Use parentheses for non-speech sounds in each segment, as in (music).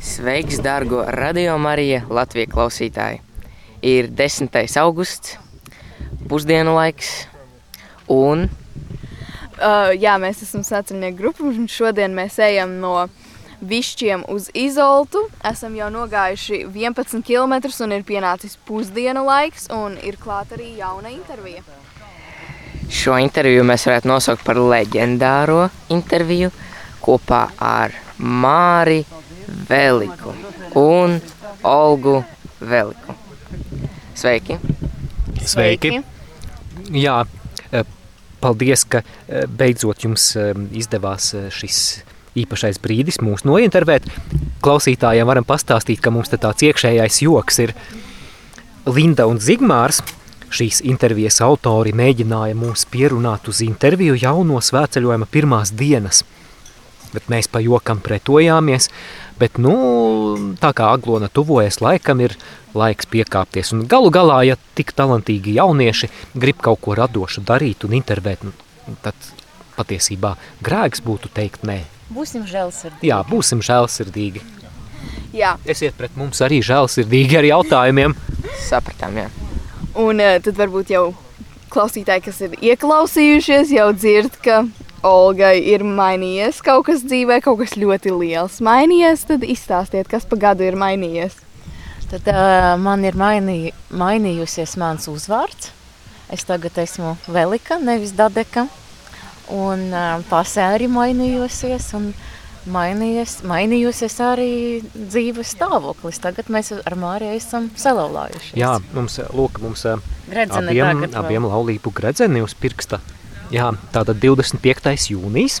Sveiks, dārgo Radio Marija Latvijas klausītāji! Ir 10. augusts, pusdienu laiks, un Uh, jā, mēs esam sacensnieku grupa, un šodien mēs ejam no Višķiem uz Izoltu. Esam jau nogājuši 11 km, un ir pienācis pusdienu laiks, un ir klāta arī jauna intervija. šo interviju mēs varētu nosaukt par leģendāro interviju kopā ar Māri Veliku un Olgu Veliku. Sveiki! Sveiki! Jā, eh, paldies, ka eh, beidzot jums eh, izdevās šis īpašais brīdis mūs nointervēt. Klausītājiem varam pastāstīt, ka mums te tāds iekšējais joks ir Linda un Zigmārs. Šīs intervijas autori mēģināja mūs pierunāt uz interviju jau no svētceļojuma pirmās dienas. Bet mēs pa jokam pretojāmies, bet nu, tā kā aglona tuvojas laikam, ir laiks piekāpties. Un galu galā, ja tik talantīgi jaunieši grib kaut ko radošu darīt un intervēt, nu, tad patiesībā grēks būtu teikt nē. Būsim žēlsirdīgi. Jā, būsim žēlsirdīgi. Jā, Esiet pret mums arī žēlsirdīgi ar jautājumiem. Sapratām, jā. un uh, tad varbūt jau klausītāji, kas ir ieklausījušies, jau dzird, ka Olgai ir mainījies kaut kas dzīvē, kaut kas ļoti liels mainījies. Tad izstāstiet, kas pa gadu ir mainījies. Tad uh, man ir mainī, mainījusies mans uzvārds. Es tagad esmu Velika, nevis Dadeka. Un uh, pasē arī mainījusies. Un mainījies, mainījusies arī dzīves stāvoklis. Tagad mēs ar Māriju esam salauzājušies. Jā, mums, lūk, mums Gredzene abiem, abiem laulību gredzeni uz pirksta. Jā, tātad 25. jūnijas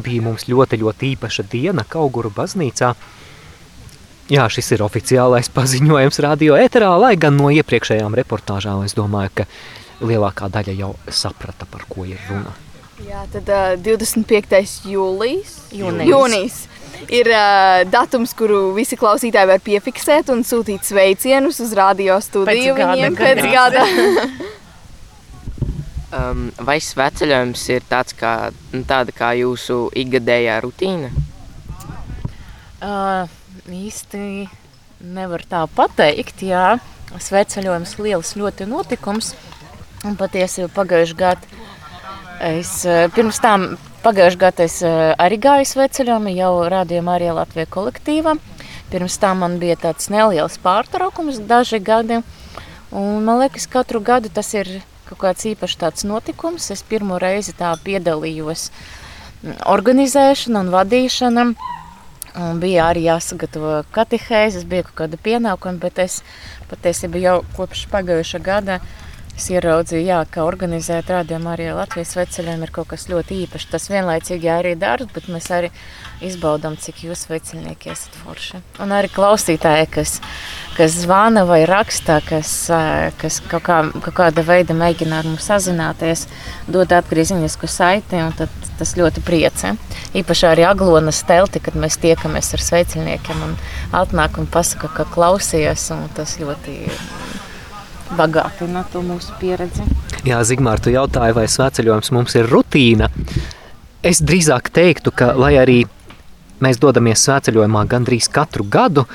bija mums ļoti, ļoti īpaša diena Kauguru baznīcā. Jā, šis ir oficiālais (laughs) paziņojums radio ēterā, lai gan no iepriekšējām reportāžām es domāju, ka lielākā daļa jau saprata, par ko ir runa. Jā, tad uh, 25. jūlijas. Jūnijas. Jūnijas. Ir uh, datums, kuru visi klausītāji var piefiksēt un sūtīt sveicienus uz radio studiju Pēc gada viņiem pēc gandrīz. gada. Um, vai sveceļojums ir tāds kā, nu, tāda kā jūsu ikgadējā rutīna? Uh, īsti nevar tā pateikt. Jā, sveceļojums liels ļoti notikums. Un patiesībā pagājušajā gadā es pirms tam pagājušajā gadā es arī gāju sveceļojumu jau rādījumā arī Latvijas kolektīvā. Pirms tam man bija tāds neliels pārtraukums daži gadi. Un man liekas, katru gadu tas ir kaut kāds īpašs tāds notikums. Es pirmo reizi tā piedalījos mm, organizēšana un vadīšana. Un bija arī jāsagatavo katehēzes, bija kaut kāda pienākuma, bet es patiesībā jau kopš pagājušā gada es ieraudzīju, jā, ka organizēt rādījumu arī Latvijas veceļiem ir kaut kas ļoti īpašs. Tas vienlaicīgi arī darbs, bet mēs arī izbaudām, cik jūs veceļnieki esat forši. Un arī klausītāji, kas, kas zvana vai raksta, kas, kas kaut, kā, kaut kāda veida mēģina ar mums sazināties, dod atgriezinisku saiti, un tad tas ļoti priecē. Īpaši arī Aglonas telti, kad mēs tiekamies ar sveiciniekiem un atnāk un pasaka, ka klausījās, un tas ļoti bagātina to mūsu pieredzi. Jā, Zigmār, tu jautāji, vai sveceļojums mums ir rutīna. Es drīzāk teiktu, ka, lai arī mēs dodamies sveceļojumā gandrīz katru gadu,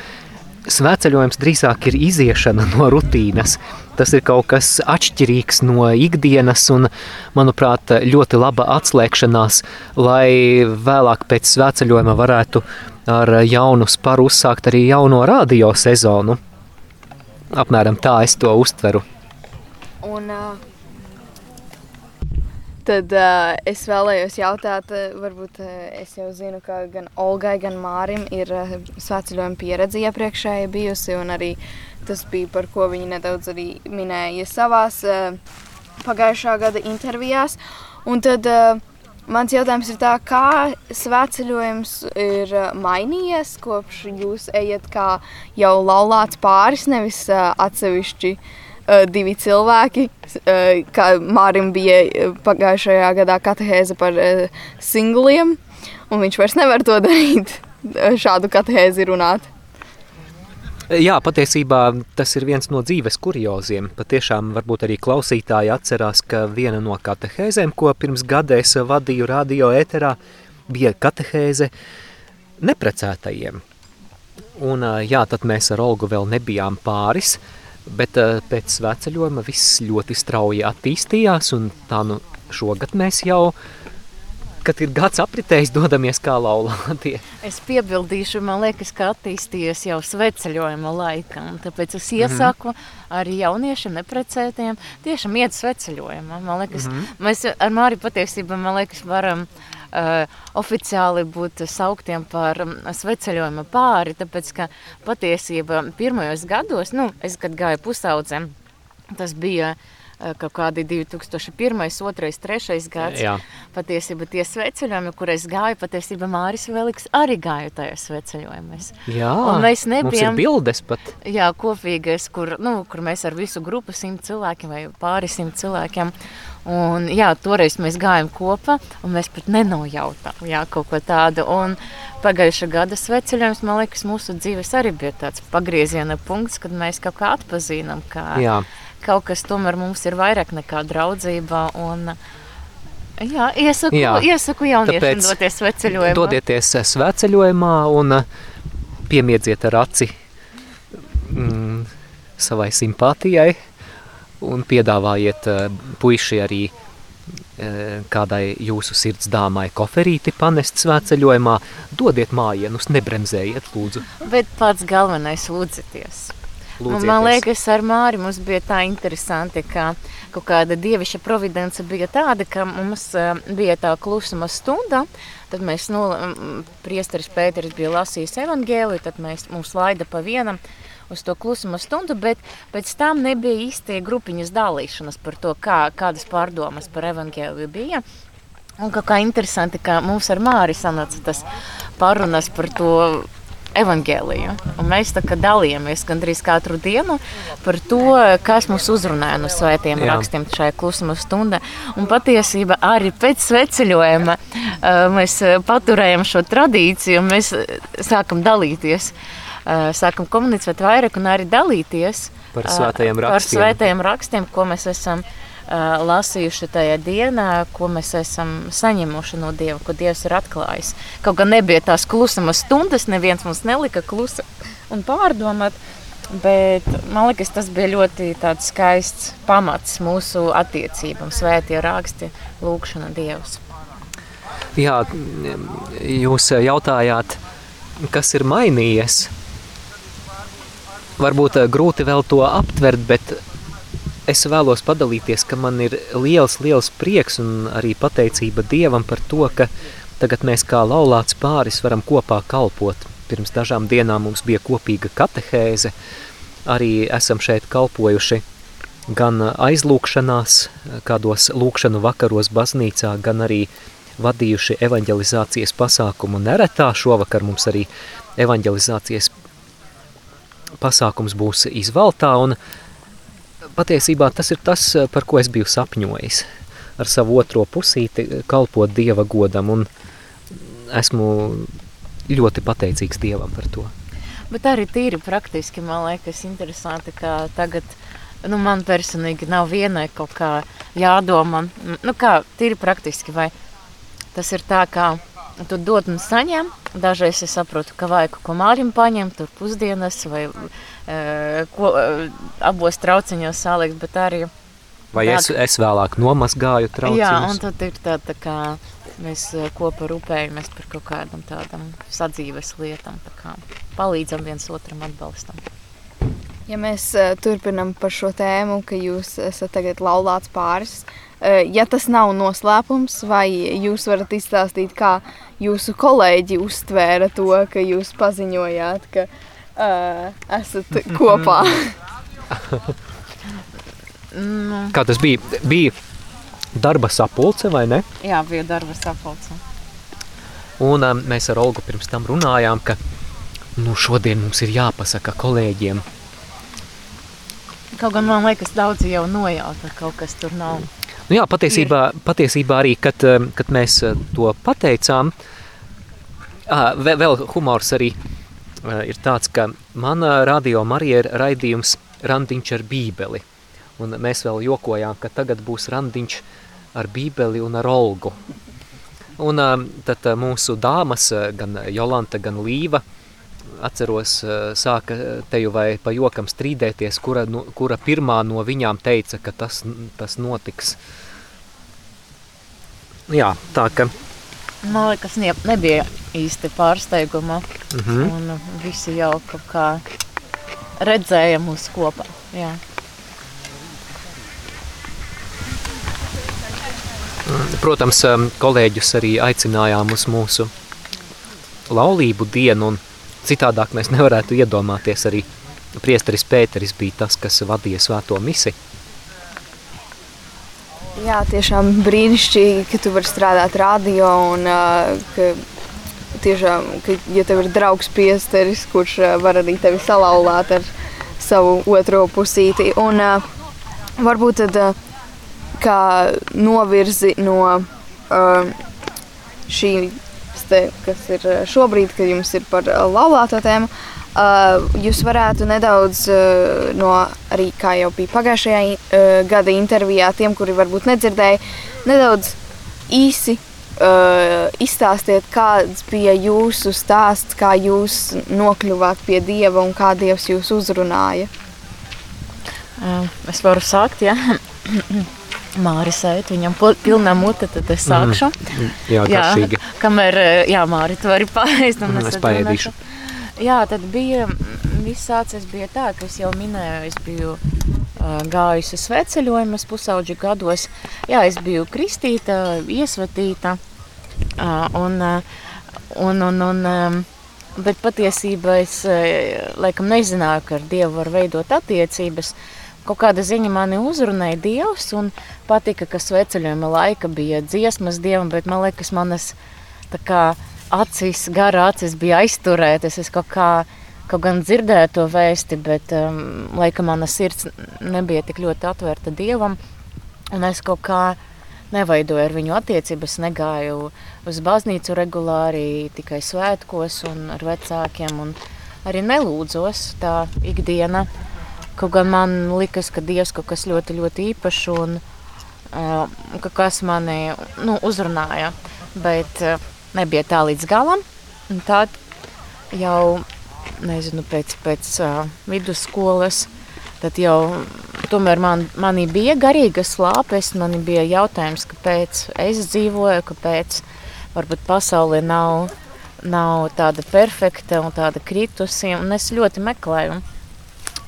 sveceļojums drīzāk ir iziešana (laughs) no rutīnas. Tas ir kaut kas atšķirīgs no ikdienas un, manuprāt, ļoti laba atslēgšanās, lai vēlāk pēc sveceļojuma varētu ar jaunu sparu uzsākt arī jauno radio sezonu. Apmēram tā es to uztveru. Un, uh, tad uh, es vēlējos jautāt, varbūt uh, es jau zinu, ka gan Olgai, gan Mārim ir uh, svētceļojuma pieredze iepriekšēji bijusi, un arī tas bija, par ko viņi nedaudz arī minēja savās uh, pagājušā gada intervijās. Un tad uh, mans jautājums ir tā, kā svētceļojums ir uh, mainījies, kopš jūs ejat kā jau laulāts pāris, nevis uh, atsevišķi uh, divi cilvēki. Kā Mārim bija pagājušajā gadā katehēze par singliem, un viņš vairs nevar to darīt, šādu katehēzi runāt. Jā, patiesībā tas ir viens no dzīves kurioziem. Patiešām varbūt arī klausītāji atcerās, ka viena no katehēzēm, ko pirms gada es vadīju radio ēterā, bija katehēze neprecētajiem. Un, jā, tad mēs ar Olgu vēl nebijām pāris, bet pēc sveceļojuma viss ļoti strauji attīstījās, un tā nu šogad mēs jau kad ir gads apritējis, dodamies kā laulātie. Es piebildīšu, man liekas, ka attīstījies jau sveceļojuma laikam. Tāpēc es iesaku mm -hmm. arī jauniešiem neprecētiem tiešām iet sveceļojumā. Man liekas, mm -hmm. mēs ar Māri patiesībā, man liekas, varam uh, oficiāli būt sauktiem par um, sveceļojuma pāri, tāpēc, ka patiesība pirmajos gados, nu, es, kad gāju pusaudzēm, tas bija uh, kaut kādi 2001, 2, 3 gads. Jā. Patiesībā tie sveceļojumi, kur es gāju, patiesībā Māris Veliks arī gāja tajos sveceļojumos. Jā, un mēs nebijām bildes pat. Jā, kopīgais, kur, nu, kur mēs ar visu grupu simt cilvēkiem vai pāri simt cilvēkiem. Un, jā, toreiz mēs gājām kopā, un mēs pat nenojautām jā, kaut ko tādu. Un pagājušā gada sveceļojums, man liekas, mūsu dzīves arī bija tāds pagrieziena punkts, kad mēs kaut kā atpazīstam, ka jā kaut kas tomēr mums ir vairāk nekā draudzība. Un, jā, iesaku, jā. iesaku jauniešiem doties sveceļojumā. Dodieties sveceļojumā un piemiedziet ar aci mm, savai simpātijai un piedāvājiet puiši arī kādai jūsu sirds dāmai koferīti panest svētceļojumā, dodiet mājienus, nebremzējiet, lūdzu. Bet pats galvenais lūdzieties. Lūdzieties. Man liekas, ar Māri mums bija tā interesanti, ka kaut kāda dievišķa providence bija tāda, ka mums bija tā klusuma stunda, tad mēs, nu, priesteris Pēteris bija lasījis evangēliju, tad mēs, mums laida pa vienam uz to klusuma stundu, bet pēc tam nebija īstie grupiņas dalīšanas par to, kā, kādas pārdomas par evangēliju bija. Un kā interesanti, ka mums ar Māri sanāca tas parunas par to evaņģēliju. Mēs tā kā dalījāmies gandrīz katru dienu par to, kas mūs uzrunāja no svētiem Jā. rakstiem šajā klusuma stundā. Un patiesībā arī pēc sveceļojuma mēs paturējam šo tradīciju un mēs sākam dalīties. Sākam komunicēt vairāk un arī dalīties par svētajiem rakstiem, par svētajiem rakstiem ko mēs esam uh, lasījuši tajā dienā, ko mēs esam saņēmuši no Dieva, ko Dievs ir atklājis. Kaut gan nebija tās klusuma stundas, neviens mums nelika klusa un pārdomāt. Bet man liekas, tas bija ļoti skaists pamats mūsu attiecībām, svētie raksti, lūkšana Dievs. Jā, jūs jautājāt, kas ir mainījies? Varbūt grūti vēl to aptvert, bet es vēlos padalīties, ka man ir liels, liels prieks un arī pateicība Dievam par to, ka tagad mēs kā laulāts pāris varam kopā kalpot. Pirms dažām dienām mums bija kopīga katehēze, arī esam šeit kalpojuši gan aizlūkšanās, kādos lūkšanu vakaros baznīcā, gan arī vadījuši evanģelizācijas pasākumu neretā. Šovakar mums arī evanģelizācijas pasākums būs izvaltā, un patiesībā tas ir tas, eh, par ko es biju sapņojis. Ar savu otro pusīti eh, kalpot Dieva godam, un esmu ļoti pateicīgs Dievam par to. Bet arī tīri praktiski, man liekas, interesanti, ka tagad, nu, man personīgi nav vienai kaut kā jādomā, nu, kā tīri praktiski, vai tas ir tā, kā tu dod un saņem, dažreiz es saprotu, ka vajag ko mārim paņemt, tur pusdienas vai ko, abos trauciņos salikt, bet arī. Vai tā, es, es vēlāk nomazgāju trauciņus? Jā, un tad ir tā, tā kā mēs kopā rūpējamies par kaut kādam tādam sadzīves lietam, tā kā palīdzam viens otram atbalstam. Ja mēs uh, turpinam par šo tēmu, ka jūs esat tagad laulāts pāris, uh, ja tas nav noslēpums, vai jūs varat izstāstīt, kā jūsu kolēģi uztvēra to, ka jūs paziņojāt, ka uh, uh, esat kopā. Mm. (laughs) Kā tas bija? Bija darba sapulce vai ne? Jā, bija darba sapulce. Un um, mēs ar Olgu pirms tam runājām, ka nu, šodien mums ir jāpasaka kolēģiem. Kaut gan man liekas, daudzi jau nojauta, ka kaut kas tur nav. Nu jā, patiesībā, patiesībā arī, kad, kad mēs to pateicām, vēl, humors arī Eh, ir tāds, ka mana radio Marija ir raidījums randiņš ar bībeli. Un mēs vēl jokojām, ka tagad būs randiņš ar bībeli un ar olgu. Un tad mūsu dāmas, gan Jolanta, gan Līva, atceros, sāka teju vai pa jokam strīdēties, kura, no, kura pirmā no viņām teica, ka tas, tas notiks. Jā, tā ka... Man liekas, ne, nebija īsti pārsteiguma. Mm -hmm. Un visi jau kaut kā redzēja mūs kopā. Jā. Protams, um, kolēģus arī aicinājām uz mūsu laulību dienu, un citādāk mēs nevarētu iedomāties arī priesteris Pēteris bija tas, kas vadīja svēto misi. Jā, tiešām brīnišķīgi, ka tu vari strādāt radio un uh, ka tiešām, ka, ja tev ir draugs priesteris, kurš var arī tevi salauzāt ar savu otro pusīti. Un uh, varbūt tad uh, kā novirzi no uh, šī, te, kas ir šobrīd, kad jums ir par laulāto tēmu, uh, jūs varētu nedaudz uh, no arī, kā jau bija pagājušajā uh, gada intervijā, tiem, kuri varbūt nedzirdēja, nedaudz īsi uh, izstāstiet, kāds bija jūsu stāsts, kā jūs nokļuvāt pie Dieva un kā Dievs jūs uzrunāja. Uh, es varu sākt, jā. Māris ēt, viņam pilnā mute, tad es sākšu. Mm. Jā. Jā, (laughs) kamēr, jā, Māri, tu vari (laughs) paēst, es, es paēdīšu. Jā, tad bija, viss sācies bija tā, ka es jau minēju, es biju gājusi sveceļojumus pusauģu gados. Jā, es biju kristīta, iesvetīta, un, un, un, un bet patiesībā es, laikam, nezināju, ka ar Dievu var veidot attiecības, kaut kāda ziņa mani uzrunāja Dievs, un patika, ka sveceļojuma laika bija dziesmas Dievam, bet man liekas, manas kā, acis, gara acis bija aizturētas. Es kaut kā kaut gan dzirdēju to vēsti, bet um, laikam mana sirds nebija tik ļoti atvērta Dievam, un es kaut kā neveidoju ar viņu attiecības, negāju uz baznīcu regulāri, tikai svētkos un ar vecākiem, un arī nelūdzos tā ikdiena. Kaut gan man likās, ka Dievs kaut kas ļoti, ļoti īpašs un uh, ka kas mani nu, uzrunāja, bet uh, nebija tā līdz galam. Tad jau, nezinu, pēc, pēc uh, vidusskolas, tad jau tomēr man, manī bija garīgas slāpes, manī bija jautājums, kāpēc es dzīvoju, kāpēc varbūt pasaulē nav, nav tāda perfekta un tāda kritusi, un es ļoti meklēju.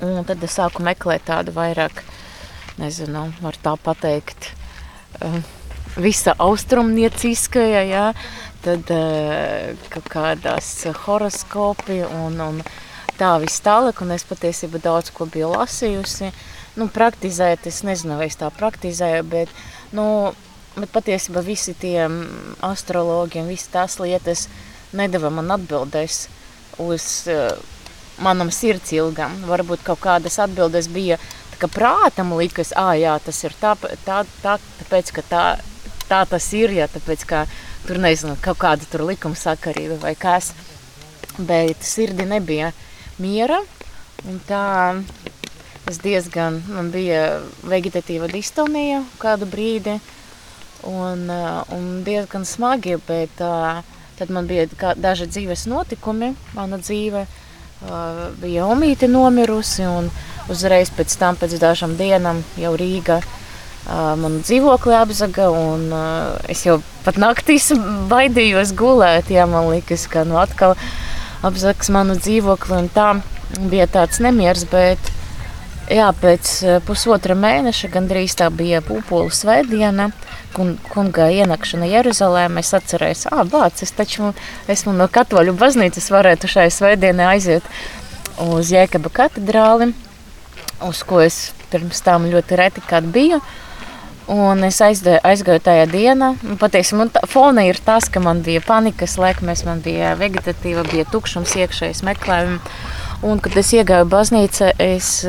Un tad es sāku meklēt tādu vairāk, nezinu, var tā pateikt, uh, visa austrumnieciskajā, jā, tad uh, kaut kādās horoskopi un, un tā viss tālāk, un es patiesībā daudz ko biju lasījusi. Nu, praktizēt, es nezinu, vai es tā praktizēju, bet, nu, bet patiesībā visi tie astrologi un visi tās lietas nedeva man atbildēs uz uh, manam sirds ilgam. Varbūt kaut kādas atbildes bija, ka prātam likas, ah, jā, tas ir tā, tā, tā tāpēc, ka tā, tā tas ir, ja tāpēc, ka tur nezinu, kaut kāda tur likuma sakarība vai kas. Bet sirdi nebija miera, tā es diezgan, man bija vegetatīva distonija kādu brīdi, un, un diezgan smagi, bet uh, tad man bija daži dzīves notikumi, mana dzīve, uh, Uh, bija omīte nomirusi, un uzreiz pēc tam, pēc dažām dienām, jau Rīga uh, manu dzīvokli apzaga, un uh, es jau pat naktīs (laughs) baidījos gulēt, jā, man likas, ka nu atkal apzags manu dzīvokli, un tā bija tāds nemiers, bet jā, pēc pusotra mēneša gandrīz tā bija pūpolu svētdiena, kunga ienākšana Jeruzalemē, es atcerējos, ah, bāc, es taču esmu no katoļu baznīcas, varētu šai svētdienai aiziet uz Jēkaba katedrāli, uz ko es pirms tam ļoti reti kad biju. Un es aizgāju, aizgāju tajā dienā. Patiesībā fona ir tas, ka man bija panikas lēkmes, man bija vegetatīva, bija tukšums iekšējais meklējums. Un, kad es iegāju baznīcā, es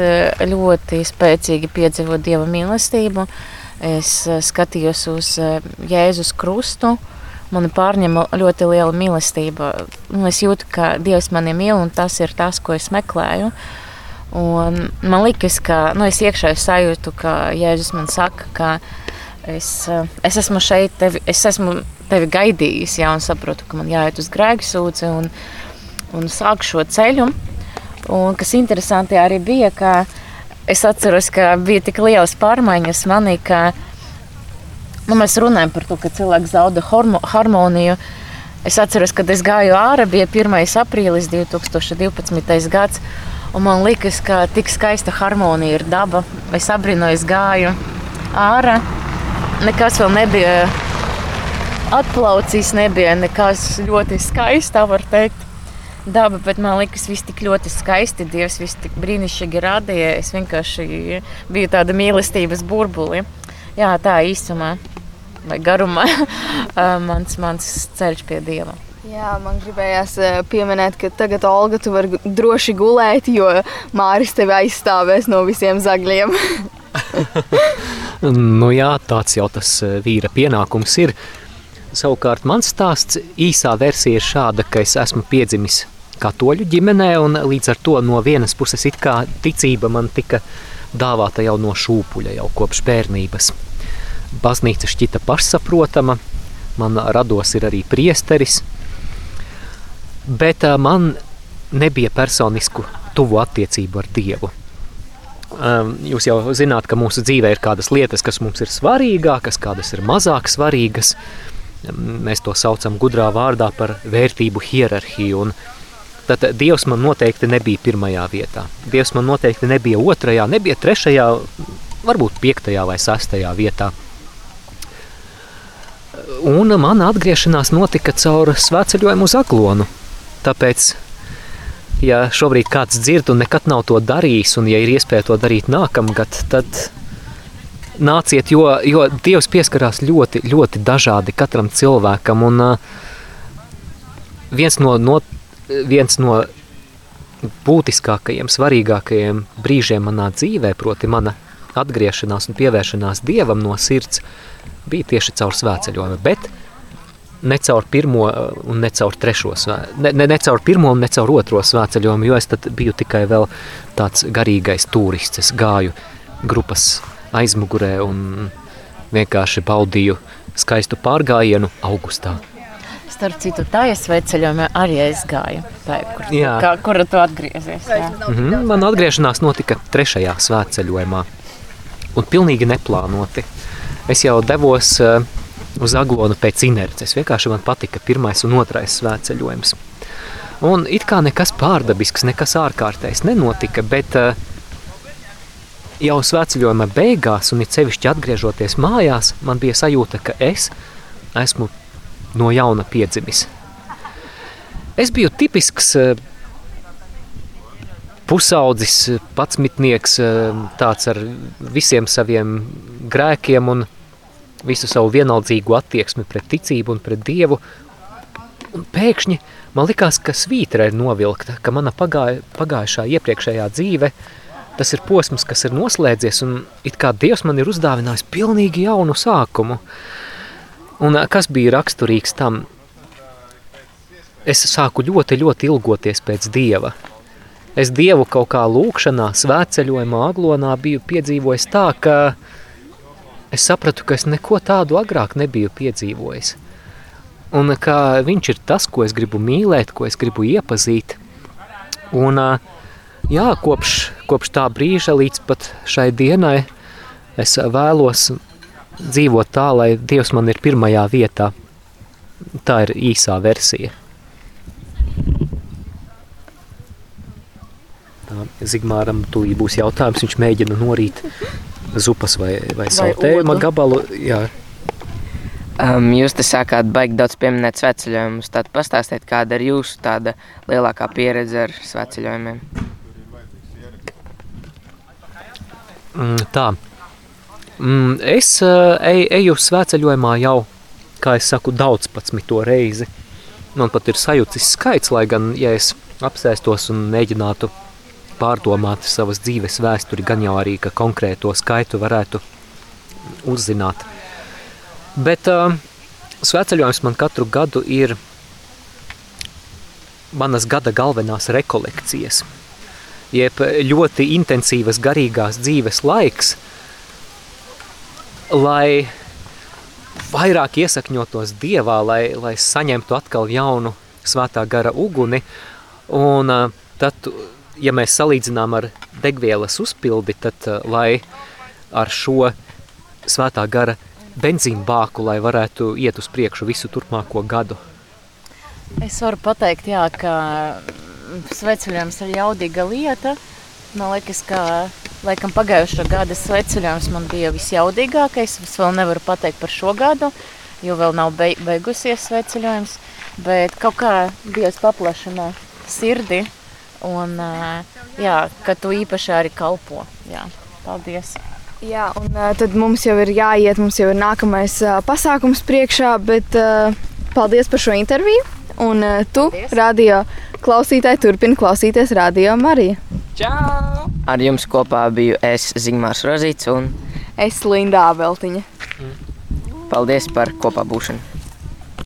ļoti spēcīgi piedzīvoju Dieva mīlestību. Uh, Es eh, skatījos uz eh, Jēzus krustu. Mani pārņem ļoti liela mīlestība. Es jūtu, ka Dievs mani mīl, un tas ir tas, ko es meklēju. Un man liekas, ka nu, es iekšēji sajūtu, ka Jēzus man saka, ka es, eh, es esmu šeit, tevi, es esmu tevi gaidījis, jā, un saprotu, ka man jāiet uz grēku sūdzi un, un sāku šo ceļu. Un kas interesanti arī bija, ka es atceros, ka bija tik lielas pārmaiņas manī, ka nu, mēs runājam par to, ka cilvēks zauda harmoniju. Es atceros, kad es gāju ārā, bija 1. aprīlis 2012. gads. Un man liekas, ka tik skaista harmonija ir daba. Es abrīnoju, gāju ārā. Nekas vēl nebija atplaucis, nebija nekas ļoti skaists, tā var teikt. Daba, bet man liekas, viss tik ļoti skaisti. Dievs viss tik brīnišķīgi radīja. Es vienkārši biju tāda mīlestības burbuli. Jā, tā īsumā vai garumā (laughs) mans, mans ceļš pie Dieva. Jā, man gribējās eh, pieminēt, ka tagad, Olga, tu vari droši gulēt, jo Māris tevi aizstāvēs no visiem zagļiem. (laughs) nu jā, tāds jau tas eh, vīra pienākums ir. Savukārt mans stāsts īsā versija ir šāda, ka es esmu piedzimis katoļu ģimenē, un līdz ar to no vienas puses it kā ticība man tika dāvāta jau no šūpuļa, jau kopš bērnības. Baznīca šķita pašsaprotama, man rados ir arī priesteris – bet uh, man nebija personisku tuvu attiecību ar Dievu. Um, jūs jau zināt, ka mūsu dzīvē ir kādas lietas, kas mums ir svarīgākas, kādas ir mazāk svarīgas. Mēs to saucam gudrā vārdā par vērtību hierarhiju. Un tad Dievs man noteikti nebija pirmajā vietā. Dievs man noteikti nebija otrajā, nebija trešajā, varbūt piektajā vai sastajā vietā. Un mana atgriešanās notika caur svētceļojumu uz Aglonu. Tāpēc, ja šobrīd kāds dzird un nekad nav to darījis, un ja ir iespēja to darīt nākamgad, tad nāciet, jo, jo Dievs pieskarās ļoti, ļoti dažādi katram cilvēkam. Un, viens no, no, viens no būtiskākajiem, svarīgākajiem brīžiem manā dzīvē, proti, mana atgriešanās un pievēršanās dievam no sirds, bija tieši caur svētceļojumu. Bet ne caur pirmo uh, un ne caur trešo ne, ne, ne caur pirmo un ne caur otro svētceļojumu, jo es biju tikai vēl tāds garīgais turists. Es gāju grupas aizmugurē un vienkārši baudīju skaistu pārgājienu augustā. Starp citu, tā iesvētceļojumā arī es gāju. Tā, kur, jā. kā, kura tu atgriezies? Jā. Mm -hmm. Man atgriešanās notika trešajā svētceļojumā. Un pilnīgi neplānoti. Es jau devos uh, uz aglonu pēc inerces. Vienkārši man patika pirmais un otrais svētceļojums. Un it kā nekas pārdabisks, nekas ārkārtējs nenotika, bet uh, jau svētceļojuma beigās, un it sevišķi atgriežoties mājās, man bija sajūta, ka es esmu no jauna piedzimis. Es biju tipisks uh, pusaudzis, patsmitnieks, uh, tāds ar visiem saviem grēkiem un visu savu vienaldzīgu attieksmi pret ticību un pret Dievu. Un pēkšņi man likās, ka svītra ir novilkta, ka mana pagāja, pagājušā iepriekšējā dzīve, tas ir posms, kas ir noslēdzies, un it kā Dievs man ir uzdāvinājis pilnīgi jaunu sākumu. Un kas bija raksturīgs tam? Es sāku ļoti, ļoti ilgoties pēc Dieva. Es Dievu kaut kā lūkšanā, svētceļojumā, aglonā biju piedzīvojis tā, ka es sapratu, ka es neko tādu agrāk nebiju piedzīvojis. Un ka viņš ir tas, ko es gribu mīlēt, ko es gribu iepazīt. Un jā, kopš, kopš tā brīža līdz pat šai dienai es vēlos dzīvot tā, lai Dievs man ir pirmajā vietā. Tā ir īsā versija. Tā, Zigmāram tūlīt būs jautājums, viņš mēģina norīt zupas vai, vai sautējuma gabalu. Jā. Um, jūs te sākāt baigi daudz pieminēt sveceļojumus. Tad pastāstiet, kāda ir jūsu tāda lielākā pieredze ar sveceļojumiem? Mm, tā. Mm, es uh, ej, eju sveceļojumā jau, kā es saku, daudz pats to reizi. Man pat ir sajūcis skaits, lai gan, ja es apsēstos un mēģinātu pārdomāt savas dzīves vēsturi, gan jau arī, ka konkrēto skaitu varētu uzzināt. Bet uh, svētceļojums man katru gadu ir manas gada galvenās rekolekcijas, jeb ļoti intensīvas garīgās dzīves laiks, lai vairāk iesakņotos dievā, lai, lai saņemtu atkal jaunu svētā gara uguni. Un uh, tad, ja mēs salīdzinām ar degvielas uzpildi, tad uh, lai ar šo svētā gara benzīnu bāku, lai varētu iet uz priekšu visu turpmāko gadu. Es varu pateikt, jā, ka sveceļojums ir jaudīga lieta. Man liekas, ka laikam pagājušā gada sveceļojums man bija visjaudīgākais. Es vēl nevaru pateikt par šo gadu, jo vēl nav beigusies sveceļojums. Bet kaut kā Dievs paplašina sirdi un jā, ka tu īpaši arī kalpo. Jā, paldies! Jā, un tad mums jau ir jāiet, mums jau ir nākamais pasākums priekšā, bet paldies par šo interviju. Un tu, paldies. radio klausītāji, turpini klausīties radio Mariju. Čau! Ar jums kopā biju es Zigmārs Rozīts un es Linda Abeltiņa. Paldies par kopā būšanu!